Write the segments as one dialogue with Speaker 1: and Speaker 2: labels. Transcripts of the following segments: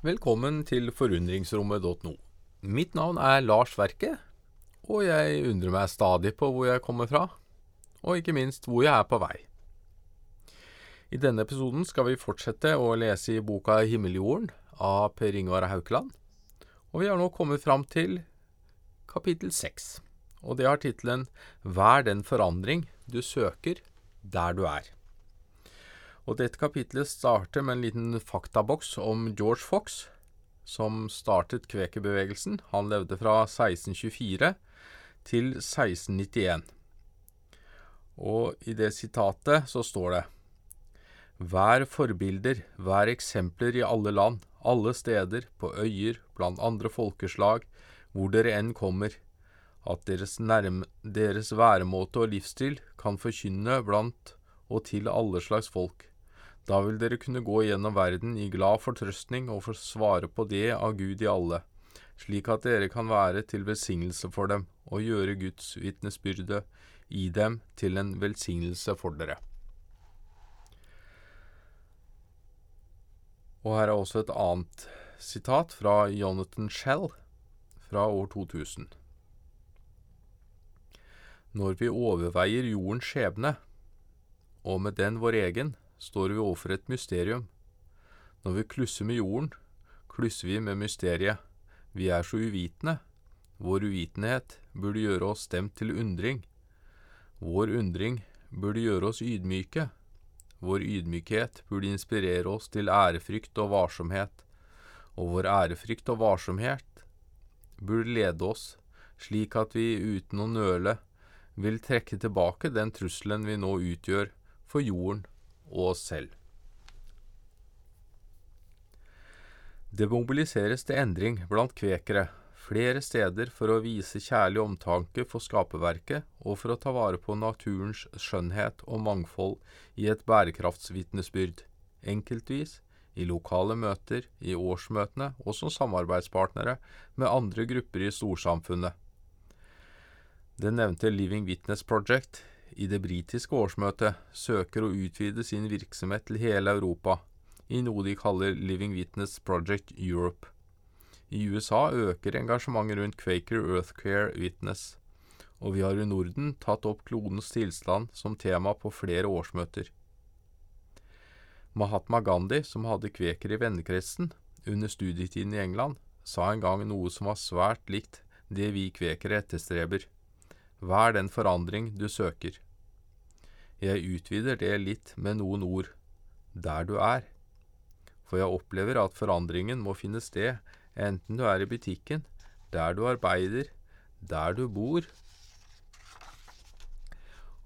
Speaker 1: Velkommen til forundringsrommet.no. Mitt navn er Lars Verke, og jeg undrer meg stadig på hvor jeg kommer fra, og ikke minst hvor jeg er på vei. I denne episoden skal vi fortsette å lese i boka Himmeljorden av Per Ingvar Haukeland, og vi har nå kommet fram til kapittel seks, og det har tittelen Vær den forandring du søker der du er. Og dette kapitlet starter med en liten faktaboks om George Fox, som startet kvekerbevegelsen. Han levde fra 1624 til 1691. Og i det sitatet så står det Vær forbilder, vær eksempler i alle land, alle steder, på øyer, blant andre folkeslag, hvor dere enn kommer, at deres, nærme, deres væremåte og livsstil kan forkynne blant og til alle slags folk. Da vil dere kunne gå gjennom verden i glad fortrøstning og få svare på det av Gud i alle, slik at dere kan være til velsignelse for dem og gjøre Guds vitnesbyrde i dem til en velsignelse for dere. Og her er også et annet sitat fra Jonathan Shell fra år 2000. Når vi overveier jordens skjebne, og med den vår egen, står vi overfor et mysterium. Når vi klusser med jorden, klusser vi med mysteriet. Vi er så uvitende. Vår uvitenhet burde gjøre oss stemt til undring. Vår undring burde gjøre oss ydmyke. Vår ydmykhet burde inspirere oss til ærefrykt og varsomhet, og vår ærefrykt og varsomhet burde lede oss slik at vi uten å nøle vil trekke tilbake den trusselen vi nå utgjør for jorden og oss selv. Det mobiliseres til endring blant kvekere flere steder for å vise kjærlig omtanke for skaperverket og for å ta vare på naturens skjønnhet og mangfold i et bærekraftsvitnesbyrd, enkeltvis, i lokale møter, i årsmøtene og som samarbeidspartnere med andre grupper i storsamfunnet. Det nevnte Living Witness Project i det britiske årsmøtet søker å utvide sin virksomhet til hele Europa, i noe de kaller Living Witness Project Europe. I USA øker engasjementet rundt Quaker Earthcare Witness, og vi har i Norden tatt opp klodens tilstand som tema på flere årsmøter. Mahatma Gandhi, som hadde kveker i vennekretsen under studietiden i England, sa en gang noe som var svært likt det vi kvekere etterstreber. Vær den forandring du søker. Jeg utvider det litt med noen ord. Der du er. For jeg opplever at forandringen må finne sted enten du er i butikken, der du arbeider, der du bor,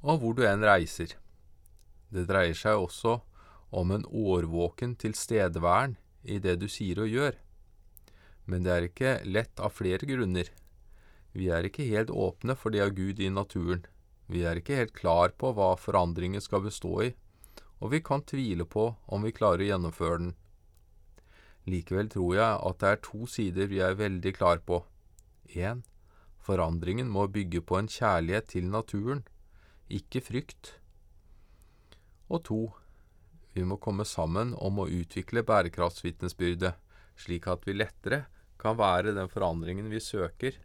Speaker 1: og hvor du enn reiser. Det dreier seg også om en årvåken tilstedeværen i det du sier og gjør. Men det er ikke lett av flere grunner. Vi er ikke helt åpne for det av Gud i naturen. Vi er ikke helt klar på hva forandringen skal bestå i, og vi kan tvile på om vi klarer å gjennomføre den. Likevel tror jeg at det er to sider vi er veldig klar på. 1. Forandringen må bygge på en kjærlighet til naturen, ikke frykt. Og 2. Vi må komme sammen om å utvikle bærekraftsvitnesbyrdet, slik at vi lettere kan være den forandringen vi søker,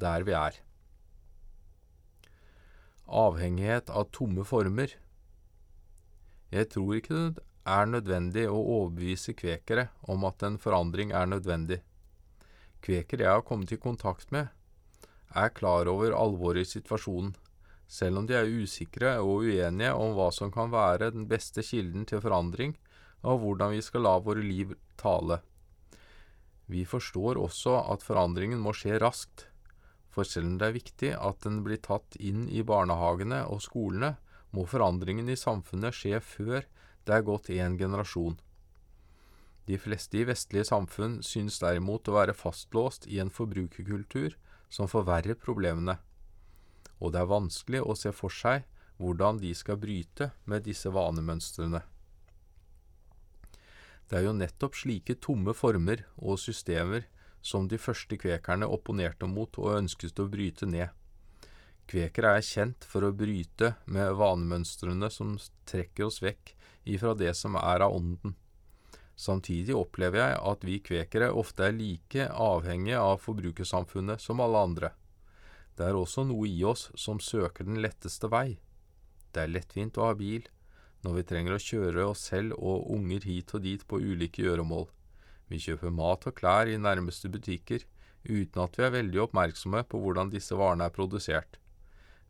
Speaker 1: der vi er. Avhengighet av tomme former. Jeg tror ikke det er nødvendig å overbevise kvekere om at en forandring er nødvendig. Kvekere jeg har kommet i kontakt med, er klar over alvoret i situasjonen, selv om de er usikre og uenige om hva som kan være den beste kilden til forandring, og hvordan vi skal la våre liv tale. Vi forstår også at forandringen må skje raskt, for selv om det er viktig at den blir tatt inn i barnehagene og skolene, må forandringen i samfunnet skje før det er gått én generasjon. De fleste i vestlige samfunn synes derimot å være fastlåst i en forbrukerkultur som forverrer problemene, og det er vanskelig å se for seg hvordan de skal bryte med disse vanemønstrene. Det er jo nettopp slike tomme former og systemer som de første kvekerne opponerte mot og ønsket å bryte ned. Kvekere er kjent for å bryte med vanemønstrene som trekker oss vekk ifra det som er av ånden. Samtidig opplever jeg at vi kvekere ofte er like avhengige av forbrukersamfunnet som alle andre. Det er også noe i oss som søker den letteste vei. Det er lettvint å ha bil, når vi trenger å kjøre oss selv og unger hit og dit på ulike gjøremål. Vi kjøper mat og klær i nærmeste butikker, uten at vi er veldig oppmerksomme på hvordan disse varene er produsert.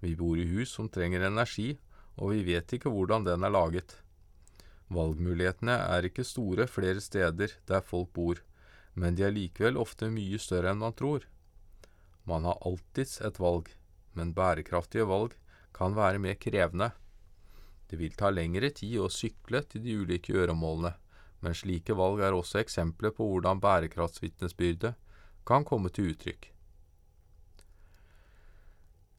Speaker 1: Vi bor i hus som trenger energi, og vi vet ikke hvordan den er laget. Valgmulighetene er ikke store flere steder der folk bor, men de er likevel ofte mye større enn man tror. Man har alltids et valg, men bærekraftige valg kan være mer krevende. Det vil ta lengre tid å sykle til de ulike gjøremålene, men slike valg er også eksempler på hvordan bærekraftsvitnesbyrdet kan komme til uttrykk.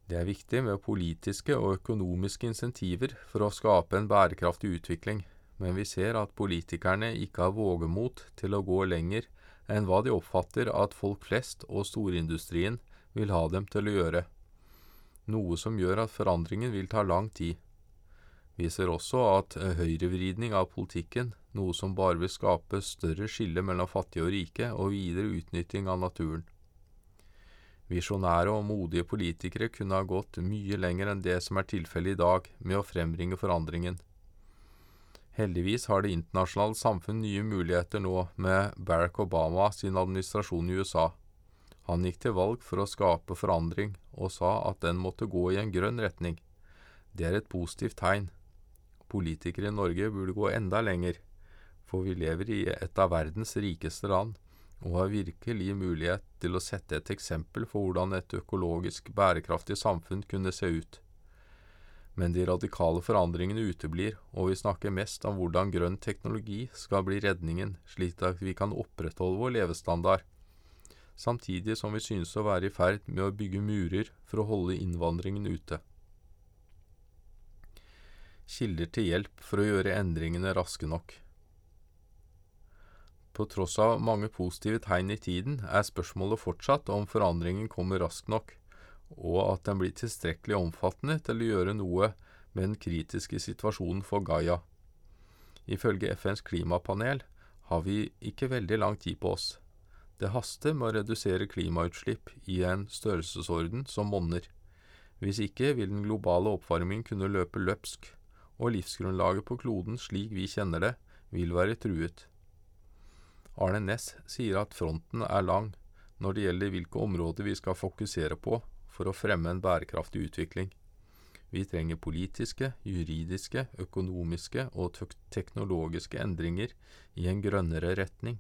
Speaker 1: Det er viktig med politiske og økonomiske insentiver for å skape en bærekraftig utvikling, men vi ser at politikerne ikke har vågemot til å gå lenger enn hva de oppfatter at folk flest og storindustrien vil ha dem til å gjøre, noe som gjør at forandringen vil ta lang tid. Vi ser også at eh, høyrevridning av politikken, noe som bare vil skape større skille mellom fattige og rike og videre utnytting av naturen. Visjonære og modige politikere kunne ha gått mye lenger enn det som er tilfellet i dag, med å frembringe forandringen. Heldigvis har det internasjonale samfunn nye muligheter nå med Barack Obama sin administrasjon i USA. Han gikk til valg for å skape forandring, og sa at den måtte gå i en grønn retning. Det er et positivt tegn. Politikere i Norge burde gå enda lenger, for vi lever i et av verdens rikeste land og har virkelig mulighet til å sette et eksempel for hvordan et økologisk bærekraftig samfunn kunne se ut. Men de radikale forandringene uteblir, og vi snakker mest om hvordan grønn teknologi skal bli redningen, slik at vi kan opprettholde vår levestandard, samtidig som vi synes å være i ferd med å bygge murer for å holde innvandringen ute kilder til hjelp for å gjøre endringene raske nok. På tross av mange positive tegn i tiden, er spørsmålet fortsatt om forandringen kommer raskt nok, og at den blir tilstrekkelig omfattende til å gjøre noe med den kritiske situasjonen for Gaia. Ifølge FNs klimapanel har vi ikke veldig lang tid på oss. Det haster med å redusere klimautslipp i en størrelsesorden som monner. Hvis ikke vil den globale oppvarmingen kunne løpe løpsk og livsgrunnlaget på kloden slik vi kjenner det, vil være truet. Arne Næss sier at fronten er lang når det gjelder hvilke områder vi skal fokusere på for å fremme en bærekraftig utvikling. Vi trenger politiske, juridiske, økonomiske og teknologiske endringer i en grønnere retning.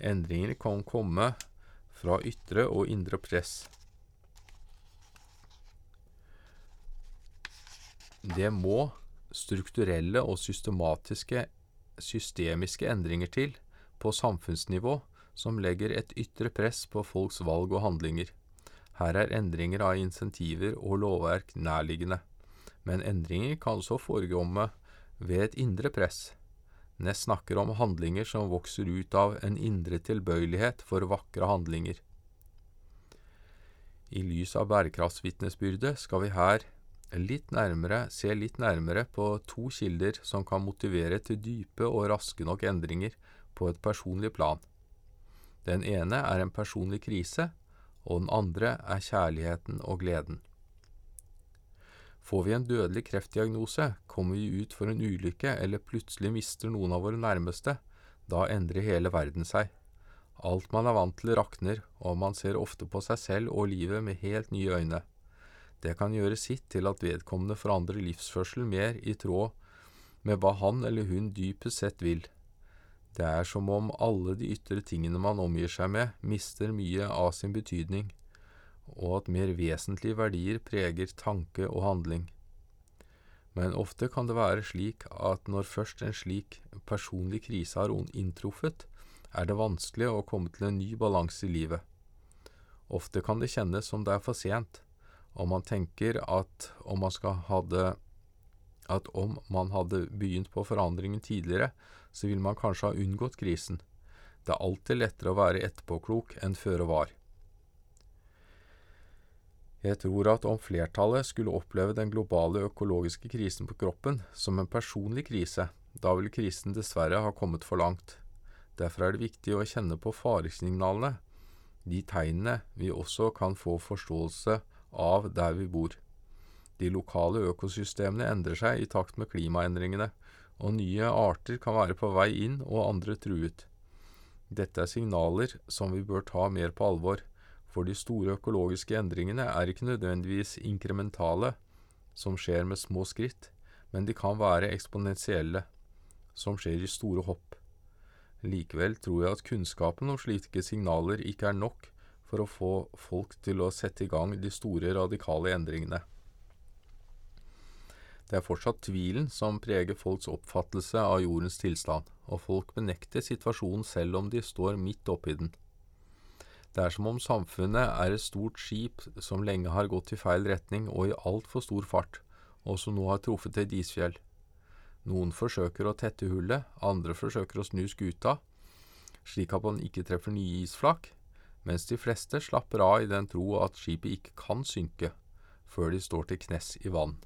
Speaker 1: Endringer kan komme fra ytre og indre press. Det må strukturelle og systematiske systemiske endringer til på samfunnsnivå som legger et ytre press på folks valg og handlinger. Her er endringer av insentiver og lovverk nærliggende, men endringer kan også forekomme ved et indre press. Ness snakker om handlinger som vokser ut av en indre tilbøyelighet for vakre handlinger. I lys av bærekraftsvitnesbyrdet skal vi her litt nærmere, se litt nærmere på to kilder som kan motivere til dype og raske nok endringer på et personlig plan. Den ene er en personlig krise, og den andre er kjærligheten og gleden. Får vi en dødelig kreftdiagnose, kommer vi ut for en ulykke eller plutselig mister noen av våre nærmeste, da endrer hele verden seg. Alt man er vant til rakner, og man ser ofte på seg selv og livet med helt nye øyne. Det kan gjøre sitt til at vedkommende forandrer livsførsel mer i tråd med hva han eller hun dypest sett vil. Det er som om alle de ytre tingene man omgir seg med, mister mye av sin betydning, og at mer vesentlige verdier preger tanke og handling. Men ofte kan det være slik at når først en slik personlig krise har inntruffet, er det vanskelig å komme til en ny balanse i livet. Ofte kan det kjennes som det er for sent, og man tenker at om man, hadde, at om man hadde begynt på forandringen tidligere, så ville man kanskje ha unngått krisen. Det er alltid lettere å være etterpåklok enn føre var. Jeg tror at om flertallet skulle oppleve den globale økologiske krisen på kroppen som en personlig krise, Da vil krisen dessverre ha kommet for langt. Derfor er det viktig å kjenne på faresignalene, de tegnene vi også kan få forståelse av der vi bor. De lokale økosystemene endrer seg i takt med klimaendringene, og nye arter kan være på vei inn og andre truet. Dette er signaler som vi bør ta mer på alvor, for de store økologiske endringene er ikke nødvendigvis inkrementale, som skjer med små skritt, men de kan være eksponentielle, som skjer i store hopp. Likevel tror jeg at kunnskapen om slike signaler ikke er nok for å få folk til å sette i gang de store, radikale endringene. Det er fortsatt tvilen som preger folks oppfattelse av jordens tilstand, og folk benekter situasjonen selv om de står midt oppi den. Det er som om samfunnet er et stort skip som lenge har gått i feil retning og i altfor stor fart, og som nå har truffet et isfjell. Noen forsøker å tette hullet, andre forsøker å snu skuta, slik at man ikke treffer nye isflak, mens de fleste slapper av i den tro at skipet ikke kan synke før de står til knes i vann.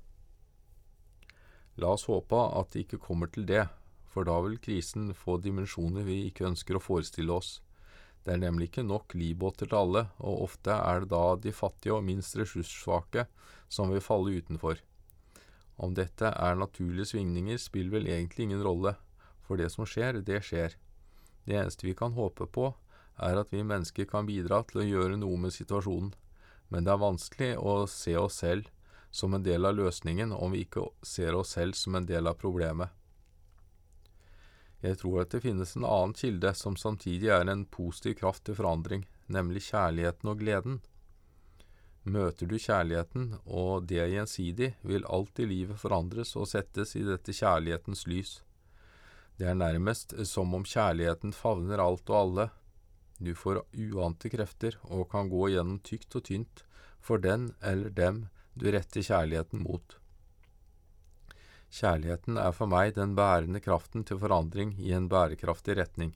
Speaker 1: La oss håpe at det ikke kommer til det, for da vil krisen få dimensjoner vi ikke ønsker å forestille oss. Det er nemlig ikke nok livbåter til alle, og ofte er det da de fattige og minst ressurssvake som vil falle utenfor. Om dette er naturlige svingninger, spiller vel egentlig ingen rolle, for det som skjer, det skjer. Det eneste vi kan håpe på, er at vi mennesker kan bidra til å gjøre noe med situasjonen, men det er vanskelig å se oss selv som en del av løsningen om vi ikke ser oss selv som en del av problemet. Jeg tror at det finnes en annen kilde som samtidig er en positiv kraft til forandring, nemlig kjærligheten og gleden. Møter du kjærligheten, og det er gjensidig, vil alt i livet forandres og settes i dette kjærlighetens lys. Det er nærmest som om kjærligheten favner alt og alle. Du får uante krefter og kan gå gjennom tykt og tynt for den eller dem du retter kjærligheten mot. Kjærligheten er for meg den bærende kraften til forandring i en bærekraftig retning.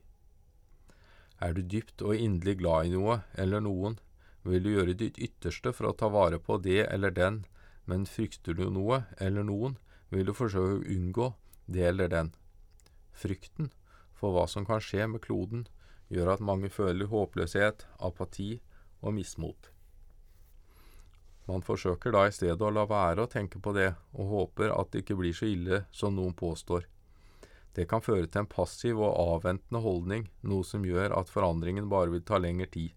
Speaker 1: Er du dypt og inderlig glad i noe eller noen, vil du gjøre ditt ytterste for å ta vare på det eller den, men frykter du noe eller noen, vil du forsøke å unngå det eller den. Frykten for hva som kan skje med kloden, gjør at mange føler håpløshet, apati og mismot. Man forsøker da i stedet å la være å tenke på det, og håper at det ikke blir så ille som noen påstår. Det kan føre til en passiv og avventende holdning, noe som gjør at forandringen bare vil ta lengre tid.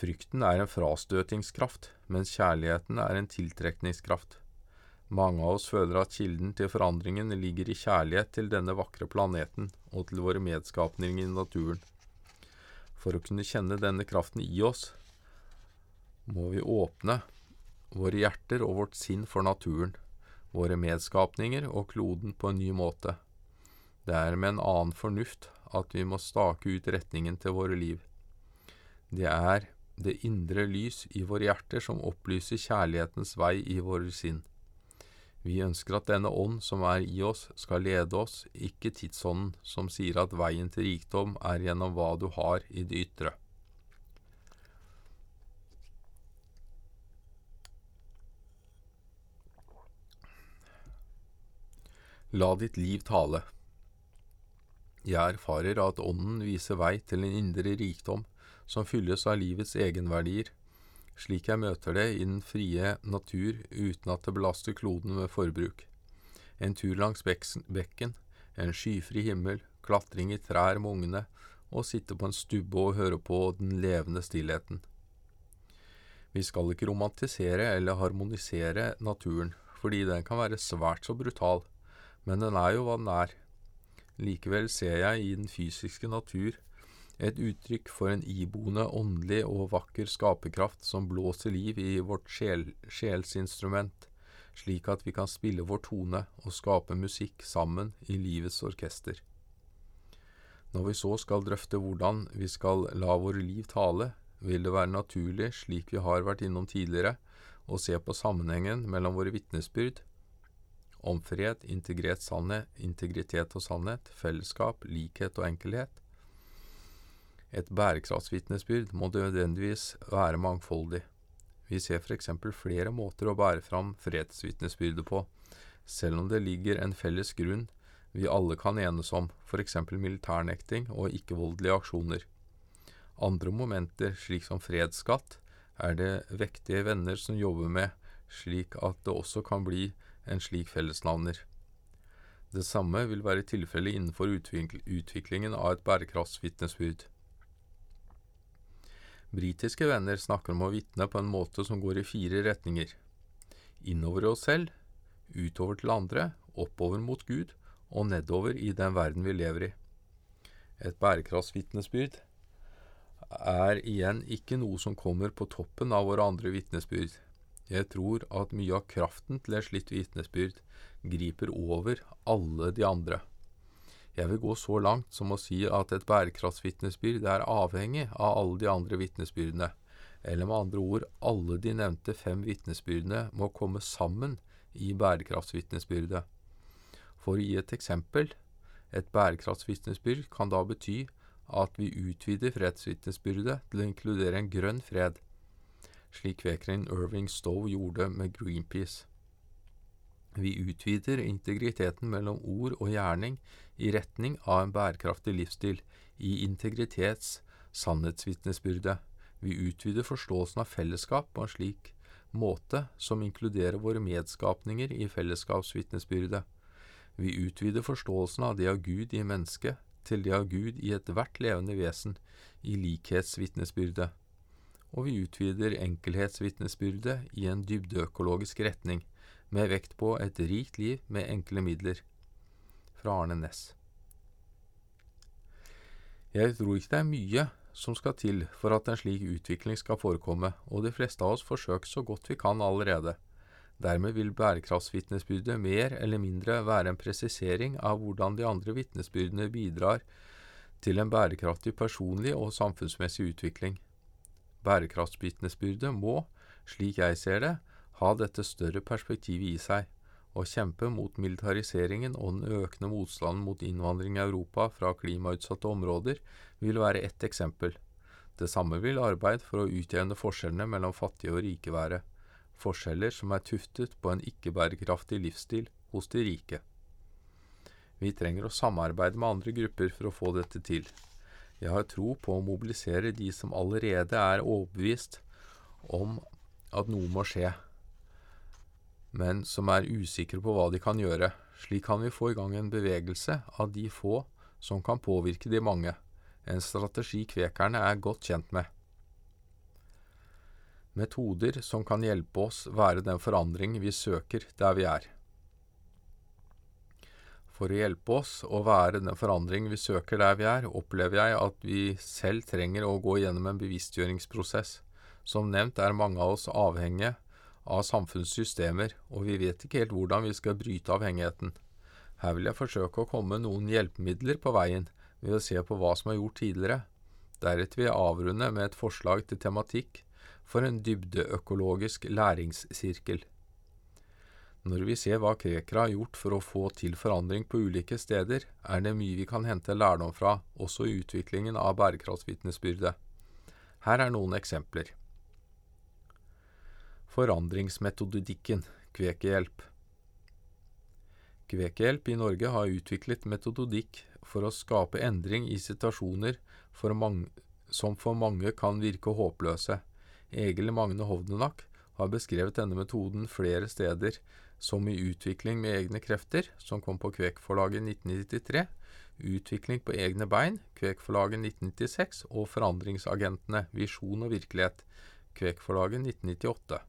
Speaker 1: Frykten er en frastøtingskraft, mens kjærligheten er en tiltrekningskraft. Mange av oss føler at kilden til forandringen ligger i kjærlighet til denne vakre planeten og til våre medskapninger i naturen. For å kunne kjenne denne kraften i oss, må vi åpne våre hjerter og vårt sinn for naturen, våre medskapninger og kloden på en ny måte. Det er med en annen fornuft at vi må stake ut retningen til våre liv. Det er det indre lys i våre hjerter som opplyser kjærlighetens vei i våre sinn. Vi ønsker at denne ånd som er i oss, skal lede oss, ikke tidsånden som sier at veien til rikdom er gjennom hva du har i det ytre. La ditt liv tale. Jeg erfarer at Ånden viser vei til en indre rikdom som fylles av livets egenverdier, slik jeg møter det i den frie natur uten at det belaster kloden med forbruk. En tur langs bekken, en skyfri himmel, klatring i trær med ungene og sitte på en stubbe og høre på den levende stillheten. Vi skal ikke romantisere eller harmonisere naturen, fordi den kan være svært så brutal men den er jo hva den er. Likevel ser jeg i den fysiske natur et uttrykk for en iboende åndelig og vakker skaperkraft som blåser liv i vårt sjel, sjelsinstrument, slik at vi kan spille vår tone og skape musikk sammen i livets orkester. Når vi så skal drøfte hvordan vi skal la våre liv tale, vil det være naturlig, slik vi har vært innom tidligere, å se på sammenhengen mellom våre vitnesbyrd om fred, integritet og sannhet, fellesskap, likhet og enkelhet. Et bærekraftsvitnesbyrd må nødvendigvis være mangfoldig. Vi ser eksempel flere måter å bære fram fredsvitnesbyrdet på, selv om det ligger en felles grunn vi alle kan enes om, f.eks. militærnekting og ikke-voldelige aksjoner. Andre momenter, slik som fredsskatt, er det vektige venner som jobber med, slik at det også kan bli en slik fellesnavner. Det samme vil være tilfellet innenfor utviklingen av et bærekraftsvitnesbyrd. Britiske venner snakker om å vitne på en måte som går i fire retninger. Innover oss selv, utover til andre, oppover mot Gud og nedover i den verden vi lever i. Et bærekraftsvitnesbyrd er igjen ikke noe som kommer på toppen av våre andre vitnesbyrd. Jeg tror at mye av kraften til et slikt vitnesbyrd griper over alle de andre. Jeg vil gå så langt som å si at et bærekraftsvitnesbyrd er avhengig av alle de andre vitnesbyrdene, eller med andre ord, alle de nevnte fem vitnesbyrdene må komme sammen i bærekraftsvitnesbyrdet. For å gi et eksempel, et bærekraftsvitnesbyrd kan da bety at vi utvider fredsvitnesbyrdet til å inkludere en grønn fred, slik kvekeren Irving Stowe gjorde med Greenpeace. Vi utvider integriteten mellom ord og gjerning i retning av en bærekraftig livsstil, i integritets sannhetsvitnesbyrdet. Vi utvider forståelsen av fellesskap på en slik måte som inkluderer våre medskapninger i fellesskapsvitnesbyrdet. Vi utvider forståelsen av det av Gud i mennesket til det av Gud i ethvert levende vesen, i likhetsvitnesbyrdet. Og vi utvider enkelhetsvitnesbyrdet i en dybdeøkologisk retning, med vekt på et rikt liv med enkle midler. Fra Arne Næss. Jeg tror ikke det er mye som skal til for at en slik utvikling skal forekomme, og de fleste av oss forsøker så godt vi kan allerede. Dermed vil bærekraftsvitnesbyrdet mer eller mindre være en presisering av hvordan de andre vitnesbyrdene bidrar til en bærekraftig personlig og samfunnsmessig utvikling. Bærekraftsvitnesbyrdet må, slik jeg ser det, ha dette større perspektivet i seg. Å kjempe mot militariseringen og den økende motstanden mot innvandring i Europa fra klimautsatte områder vil være ett eksempel. Det samme vil arbeid for å utjevne forskjellene mellom fattige og rike være forskjeller som er tuftet på en ikke-bærekraftig livsstil hos de rike. Vi trenger å samarbeide med andre grupper for å få dette til. Jeg har tro på å mobilisere de som allerede er overbevist om at noe må skje, men som er usikre på hva de kan gjøre. Slik kan vi få i gang en bevegelse av de få som kan påvirke de mange, en strategi kvekerne er godt kjent med metoder som kan hjelpe oss være den forandring vi søker der vi er. For å hjelpe oss å være den forandring vi søker der vi er, opplever jeg at vi selv trenger å gå gjennom en bevisstgjøringsprosess. Som nevnt er mange av oss avhengige av samfunnssystemer, og vi vet ikke helt hvordan vi skal bryte avhengigheten. Her vil jeg forsøke å komme med noen hjelpemidler på veien ved å se på hva som er gjort tidligere. Deretter vil jeg avrunde med et forslag til tematikk for en dybdeøkologisk læringssirkel. Når vi ser hva krekere har gjort for å få til forandring på ulike steder, er det mye vi kan hente lærdom fra, også i utviklingen av bærekraftsvitnesbyrdet. Her er noen eksempler. Forandringsmetodikken Kvekehjelp Kvekehjelp i Norge har utviklet metodikk for å skape endring i situasjoner for mange, som for mange kan virke håpløse. Egil Magne Hovdenak har beskrevet denne metoden flere steder, som i Utvikling med egne krefter, som kom på Kvekforlaget 1993, Utvikling på egne bein, Kvekforlaget 1996, og Forandringsagentene, visjon og virkelighet, Kvekforlaget 1998.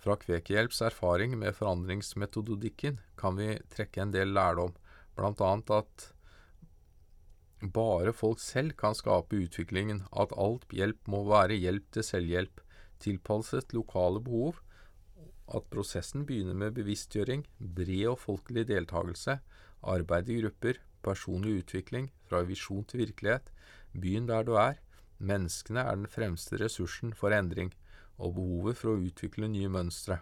Speaker 1: Fra Kvekehjelps erfaring med forandringsmetodikken kan vi trekke en del lærdom, bl.a. at bare folk selv kan skape utviklingen, at alt hjelp må være hjelp til selvhjelp, tilpasset lokale behov, at prosessen begynner med bevisstgjøring, bred og folkelig deltakelse, arbeid i grupper, personlig utvikling, fra visjon til virkelighet, byen der du er, menneskene er den fremste ressursen for endring, og behovet for å utvikle nye mønstre.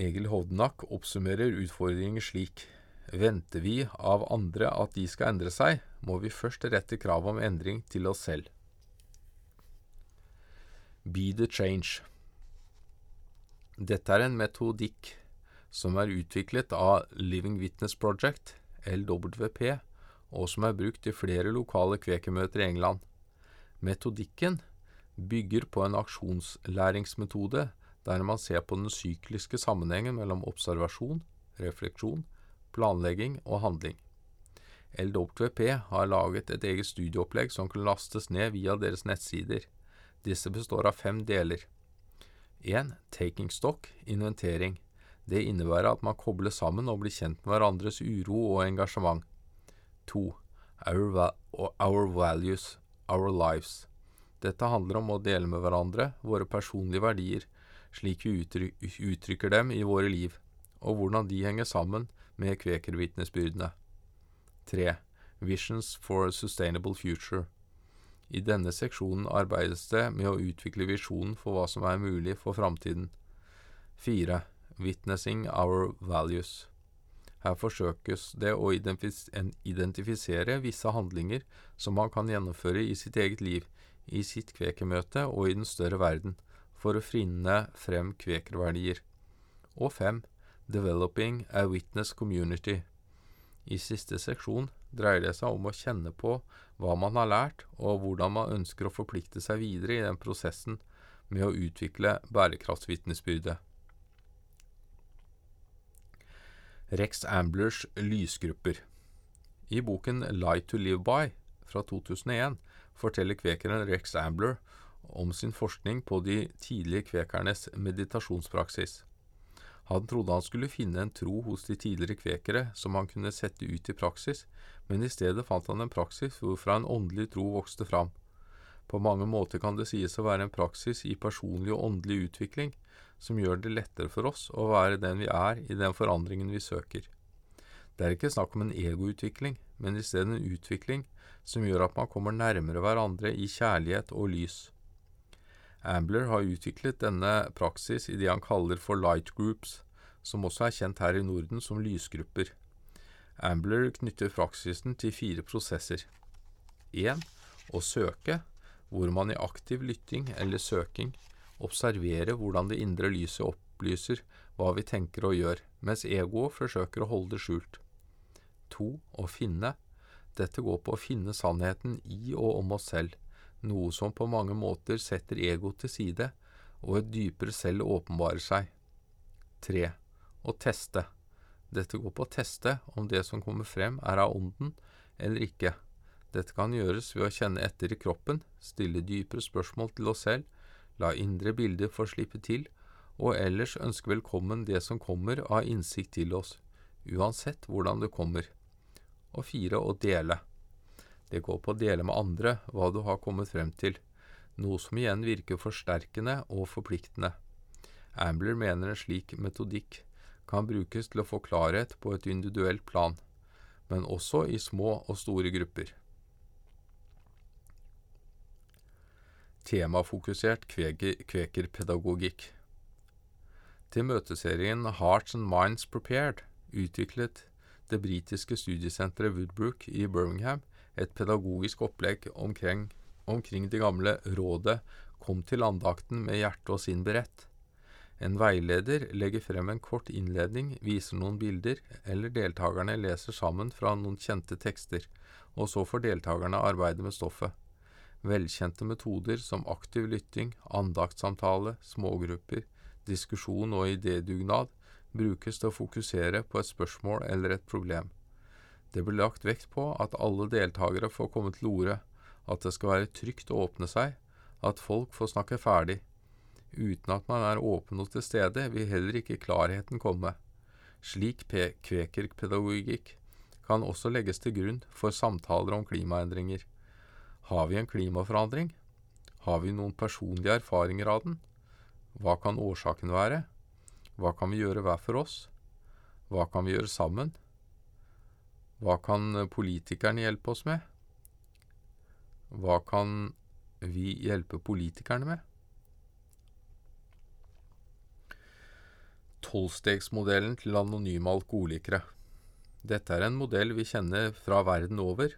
Speaker 1: Egil Hovdenak oppsummerer utfordringer slik Venter vi av andre at de skal endre seg, må vi først rette krav om endring til oss selv. Be the change. Dette er en metodikk som er utviklet av Living Witness Project, LWP, og som er brukt i flere lokale kvekermøter i England. Metodikken bygger på en aksjonslæringsmetode der man ser på den sykliske sammenhengen mellom observasjon, refleksjon, planlegging og handling. LWP har laget et eget studieopplegg som kan lastes ned via deres nettsider. Disse består av fem deler. 1. Taking stock, inventering. Det innebærer at man kobler sammen og blir kjent med hverandres uro og engasjement. 2. Our, our, values, our lives. Dette handler om å dele med hverandre våre personlige verdier, slik vi uttrykker dem i våre liv, og hvordan de henger sammen med kvekervitnesbyrdene. 3. Visions for a Sustainable Future. I denne seksjonen arbeides det med å utvikle visjonen for hva som er mulig for framtiden. 4. Witnessing Our Values. Her forsøkes det å identifisere visse handlinger som man kan gjennomføre i sitt eget liv, i sitt kvekermøte og i den større verden, for å finne frem kvekerverdier. Og fem, Developing a Witness Community. I siste seksjon dreier det seg om å kjenne på hva man har lært, og hvordan man ønsker å forplikte seg videre i den prosessen med å utvikle bærekraftsvitnesbyrdet. Rex Amblers lysgrupper. I boken Light to Live By fra 2001 forteller kvekeren Rex Ambler om sin forskning på de tidlige kvekernes meditasjonspraksis. Han trodde han skulle finne en tro hos de tidligere kvekere som han kunne sette ut i praksis, men i stedet fant han en praksis hvorfra en åndelig tro vokste fram. På mange måter kan det sies å være en praksis i personlig og åndelig utvikling, som gjør det lettere for oss å være den vi er i den forandringen vi søker. Det er ikke snakk om en egoutvikling, men i stedet en utvikling som gjør at man kommer nærmere hverandre i kjærlighet og lys. Ambler har utviklet denne praksis i det han kaller for light groups, som også er kjent her i Norden som lysgrupper. Ambler knytter praksisen til fire prosesser. 1. Å søke, hvor man i aktiv lytting eller søking observerer hvordan det indre lyset opplyser hva vi tenker og gjør, mens egoet forsøker å holde det skjult. To, å finne. Dette går på å finne sannheten i og om oss selv, noe som på mange måter setter egoet til side, og et dypere selv åpenbarer seg. 3. å teste. Dette går på å teste om det som kommer frem er av ånden eller ikke. Dette kan gjøres ved å kjenne etter i kroppen, stille dypere spørsmål til oss selv, la indre bilder få slippe til, og ellers ønske velkommen det som kommer av innsikt til oss, uansett hvordan det kommer. Og fire, å dele. Det går på å dele med andre hva du har kommet frem til, noe som igjen virker forsterkende og forpliktende. Ambler mener en slik metodikk kan brukes til å få klarhet på et individuelt plan, men også i små og store grupper. temafokusert kvekerpedagogikk. Til møteserien Hearts and Minds Prepared utviklet det britiske studiesenteret Woodbrook i Birmingham et pedagogisk opplegg omkring, omkring det gamle rådet Kom til andakten med hjerte og sinn beredt. En veileder legger frem en kort innledning, viser noen bilder, eller deltakerne leser sammen fra noen kjente tekster, og så får deltakerne arbeide med stoffet. Velkjente metoder som aktiv lytting, andaktssamtale, smågrupper, diskusjon og idédugnad brukes til å fokusere på et spørsmål eller et problem. Det blir lagt vekt på at alle deltakere får komme til orde, at det skal være trygt å åpne seg, at folk får snakke ferdig. Uten at man er åpen og til stede, vil heller ikke klarheten komme. Slik kvekerpedagogikk kan også legges til grunn for samtaler om klimaendringer. Har vi en klimaforandring? Har vi noen personlige erfaringer av den? Hva kan årsaken være? Hva kan vi gjøre hver for oss? Hva kan vi gjøre sammen? Hva kan politikerne hjelpe oss med? Hva kan vi hjelpe politikerne med? Tolvstegsmodellen til anonyme alkoholikere. Dette er en modell vi kjenner fra verden over,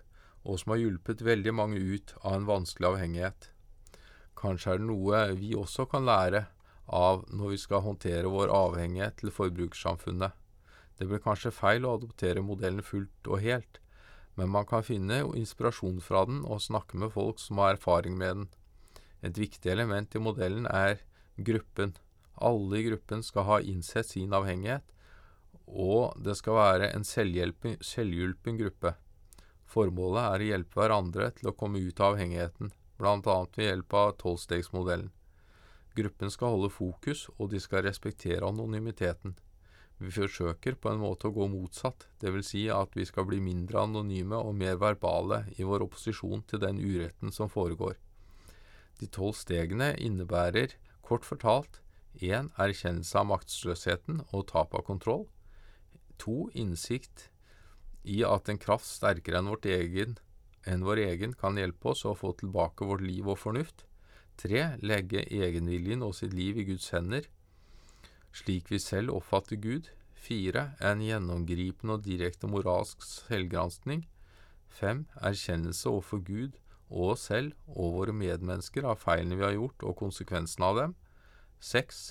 Speaker 1: og som har hjulpet veldig mange ut av en vanskelig avhengighet. Kanskje er det noe vi også kan lære av når vi skal håndtere vår avhengighet til forbrukersamfunnet. Det blir kanskje feil å adoptere modellen fullt og helt, men man kan finne inspirasjon fra den og snakke med folk som har erfaring med den. Et viktig element i modellen er gruppen. Alle i gruppen skal ha innsett sin avhengighet, og det skal være en selvhjulpen gruppe. Formålet er å hjelpe hverandre til å komme ut av avhengigheten, bl.a. ved hjelp av tolvstegsmodellen. Gruppen skal holde fokus, og de skal respektere anonymiteten. Vi forsøker på en måte å gå motsatt, dvs. Si at vi skal bli mindre anonyme og mer verbale i vår opposisjon til den uretten som foregår. De tolv stegene innebærer, kort fortalt, 1. Erkjennelse av maktsløsheten og tap av kontroll. 2. Innsikt i at en kraft sterkere enn, egen, enn vår egen kan hjelpe oss å få tilbake vårt liv og fornuft. 3. Legge egenviljen og sitt liv i Guds hender, slik vi selv oppfatter Gud. 4. En gjennomgripende og direkte moralsk selvgranskning. 5. Erkjennelse overfor Gud og oss selv og våre medmennesker av feilene vi har gjort og konsekvensene av dem. 6.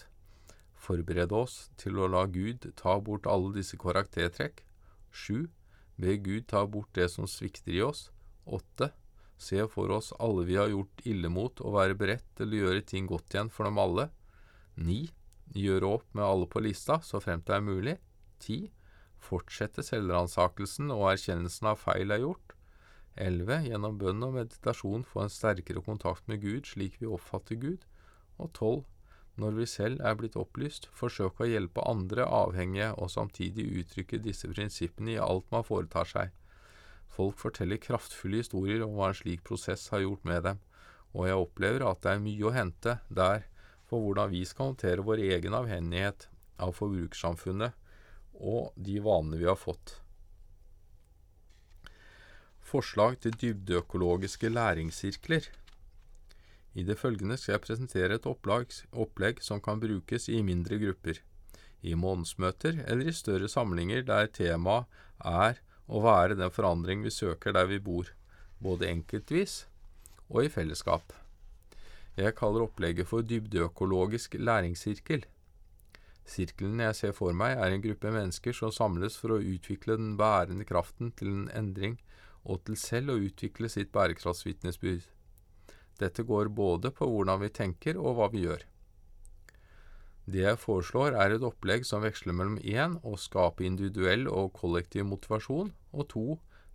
Speaker 1: Forberede oss til å la Gud ta bort alle disse karaktertrekk. 7. Be Gud ta bort det som svikter i oss. 8 se for oss alle vi har gjort ille mot, og være beredt til å gjøre ting godt igjen for dem alle. 9. Gjøre opp med alle på lista, så fremt det er mulig. 10. Fortsette selvransakelsen og erkjennelsen av feil er gjort. 11. Gjennom bønn og meditasjon få en sterkere kontakt med Gud slik vi oppfatter Gud. Og 12. Når vi selv er blitt opplyst, forsøke å hjelpe andre avhengige og samtidig uttrykke disse prinsippene i alt man foretar seg. Folk forteller kraftfulle historier om hva en slik prosess har gjort med dem, og jeg opplever at det er mye å hente der for hvordan vi skal håndtere vår egen avhengighet av forbrukersamfunnet og de vanene vi har fått. Forslag til dybdeøkologiske læringssirkler. I det følgende skal jeg presentere et opplegg som kan brukes i mindre grupper, i månedsmøter eller i større samlinger der temaet er å være den forandring vi søker der vi bor, både enkeltvis og i fellesskap. Jeg kaller opplegget for dybdeøkologisk læringssirkel. Sirkelen jeg ser for meg, er en gruppe mennesker som samles for å utvikle den bærende kraften til en endring, og til selv å utvikle sitt bærekraftsvitnesbyrd. Dette går både på hvordan vi tenker og hva vi gjør. Det jeg foreslår, er et opplegg som veksler mellom 1. å skape individuell og kollektiv motivasjon, og 2.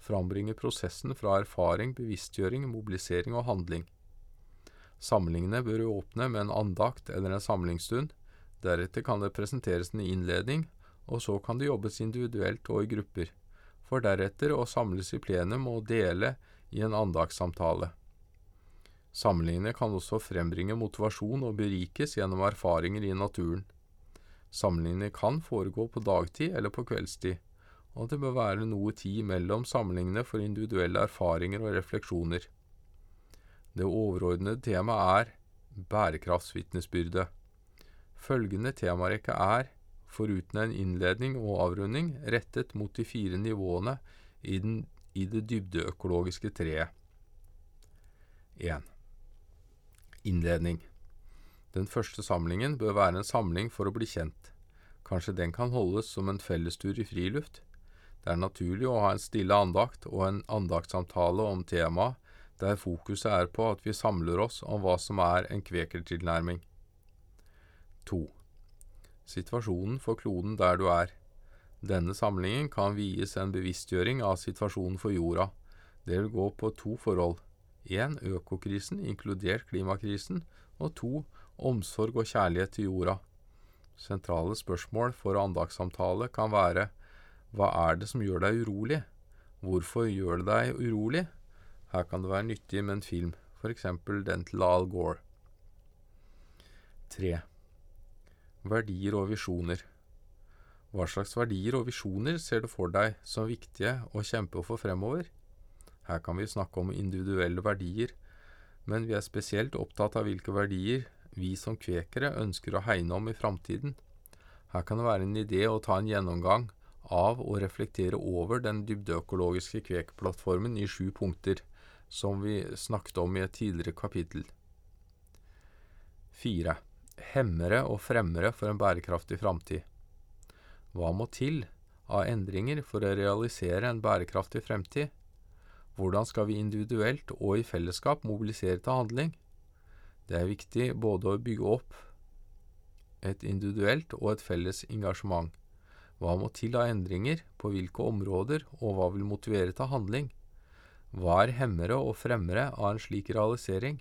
Speaker 1: frambringe prosessen fra erfaring, bevisstgjøring, mobilisering og handling. Samlingene bør åpne med en andakt eller en samlingsstund. Deretter kan det presenteres en innledning, og så kan det jobbes individuelt og i grupper, for deretter å samles i plenum og dele i en andaktssamtale. Samlingene kan også frembringe motivasjon og berikes gjennom erfaringer i naturen. Samlingene kan foregå på dagtid eller på kveldstid, og det bør være noe tid mellom samlingene for individuelle erfaringer og refleksjoner. Det overordnede temaet er bærekraftsvitnesbyrde. Følgende temarekke er, foruten en innledning og avrunding, rettet mot de fire nivåene i, den, i det dybdeøkologiske treet. 1. Innledning Den første samlingen bør være en samling for å bli kjent. Kanskje den kan holdes som en fellestur i friluft? Det er naturlig å ha en stille andakt og en andaktssamtale om temaet der fokuset er på at vi samler oss om hva som er en kvekertilnærming. 2. Situasjonen for kloden der du er. Denne samlingen kan vies en bevisstgjøring av situasjonen for jorda. Det vil gå på to forhold. 1. Økokrisen, inkludert klimakrisen, og 2. Omsorg og kjærlighet til jorda. Sentrale spørsmål for andagssamtale kan være Hva er det som gjør deg urolig? Hvorfor gjør det deg urolig? Her kan det være nyttig med en film, f.eks. den til Al Gore. 3. Verdier og visjoner. Hva slags verdier og visjoner ser du for deg som viktige å kjempe for fremover? Her kan vi snakke om individuelle verdier, men vi er spesielt opptatt av hvilke verdier vi som kvekere ønsker å hegne om i framtiden. Her kan det være en idé å ta en gjennomgang av og reflektere over den dybdeøkologiske kvekplattformen i sju punkter, som vi snakket om i et tidligere kapittel. 4. hemmere og fremmere for en bærekraftig framtid? Hva må til av endringer for å realisere en bærekraftig fremtid? Hvordan skal vi individuelt og i fellesskap mobilisere til handling? Det er viktig både å bygge opp et individuelt og et felles engasjement. Hva må til av endringer, på hvilke områder, og hva vil motivere til handling? Hva er hemmere og fremmere av en slik realisering?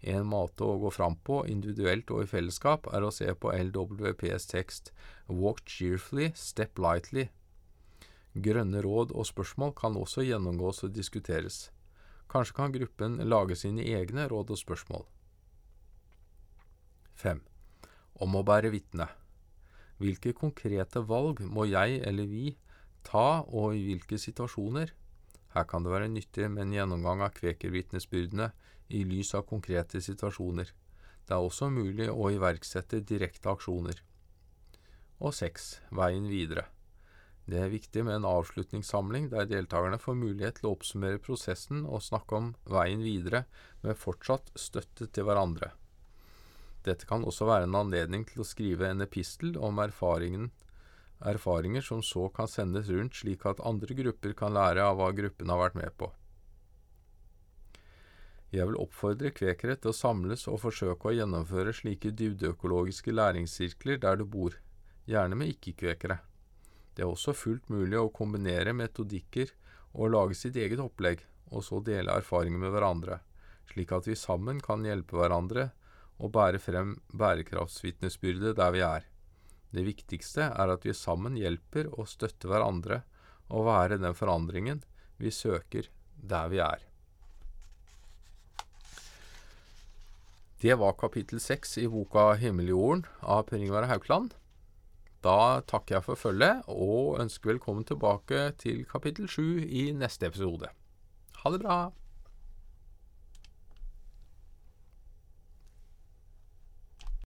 Speaker 1: En måte å gå fram på, individuelt og i fellesskap, er å se på LWPs tekst Walk cheerfully, step lightly. Grønne råd og spørsmål kan også gjennomgås og diskuteres. Kanskje kan gruppen lage sine egne råd og spørsmål. 5. Om å bære vitne. Hvilke konkrete valg må jeg eller vi ta, og i hvilke situasjoner? Her kan det være nyttig med en gjennomgang av kvekervitnesbyrdene i lys av konkrete situasjoner. Det er også mulig å iverksette direkte aksjoner. Og 6. Veien videre. Det er viktig med en avslutningssamling der deltakerne får mulighet til å oppsummere prosessen og snakke om veien videre med fortsatt støtte til hverandre. Dette kan også være en anledning til å skrive en epistel om erfaringer som så kan sendes rundt slik at andre grupper kan lære av hva gruppen har vært med på. Jeg vil oppfordre kvekere til å samles og forsøke å gjennomføre slike dybdeøkologiske læringssirkler der du bor, gjerne med ikke-kvekere. Det er også fullt mulig å kombinere metodikker og lage sitt eget opplegg, og så dele erfaringer med hverandre, slik at vi sammen kan hjelpe hverandre og bære frem bærekraftsvitnesbyrdet der vi er. Det viktigste er at vi sammen hjelper og støtter hverandre å være den forandringen vi søker der vi er. Det var kapittel seks i boka 'Himmeljorden' av Per Ingvar Haukeland. Da takker jeg for følget, og ønsker velkommen tilbake til kapittel sju i neste episode. Ha det bra!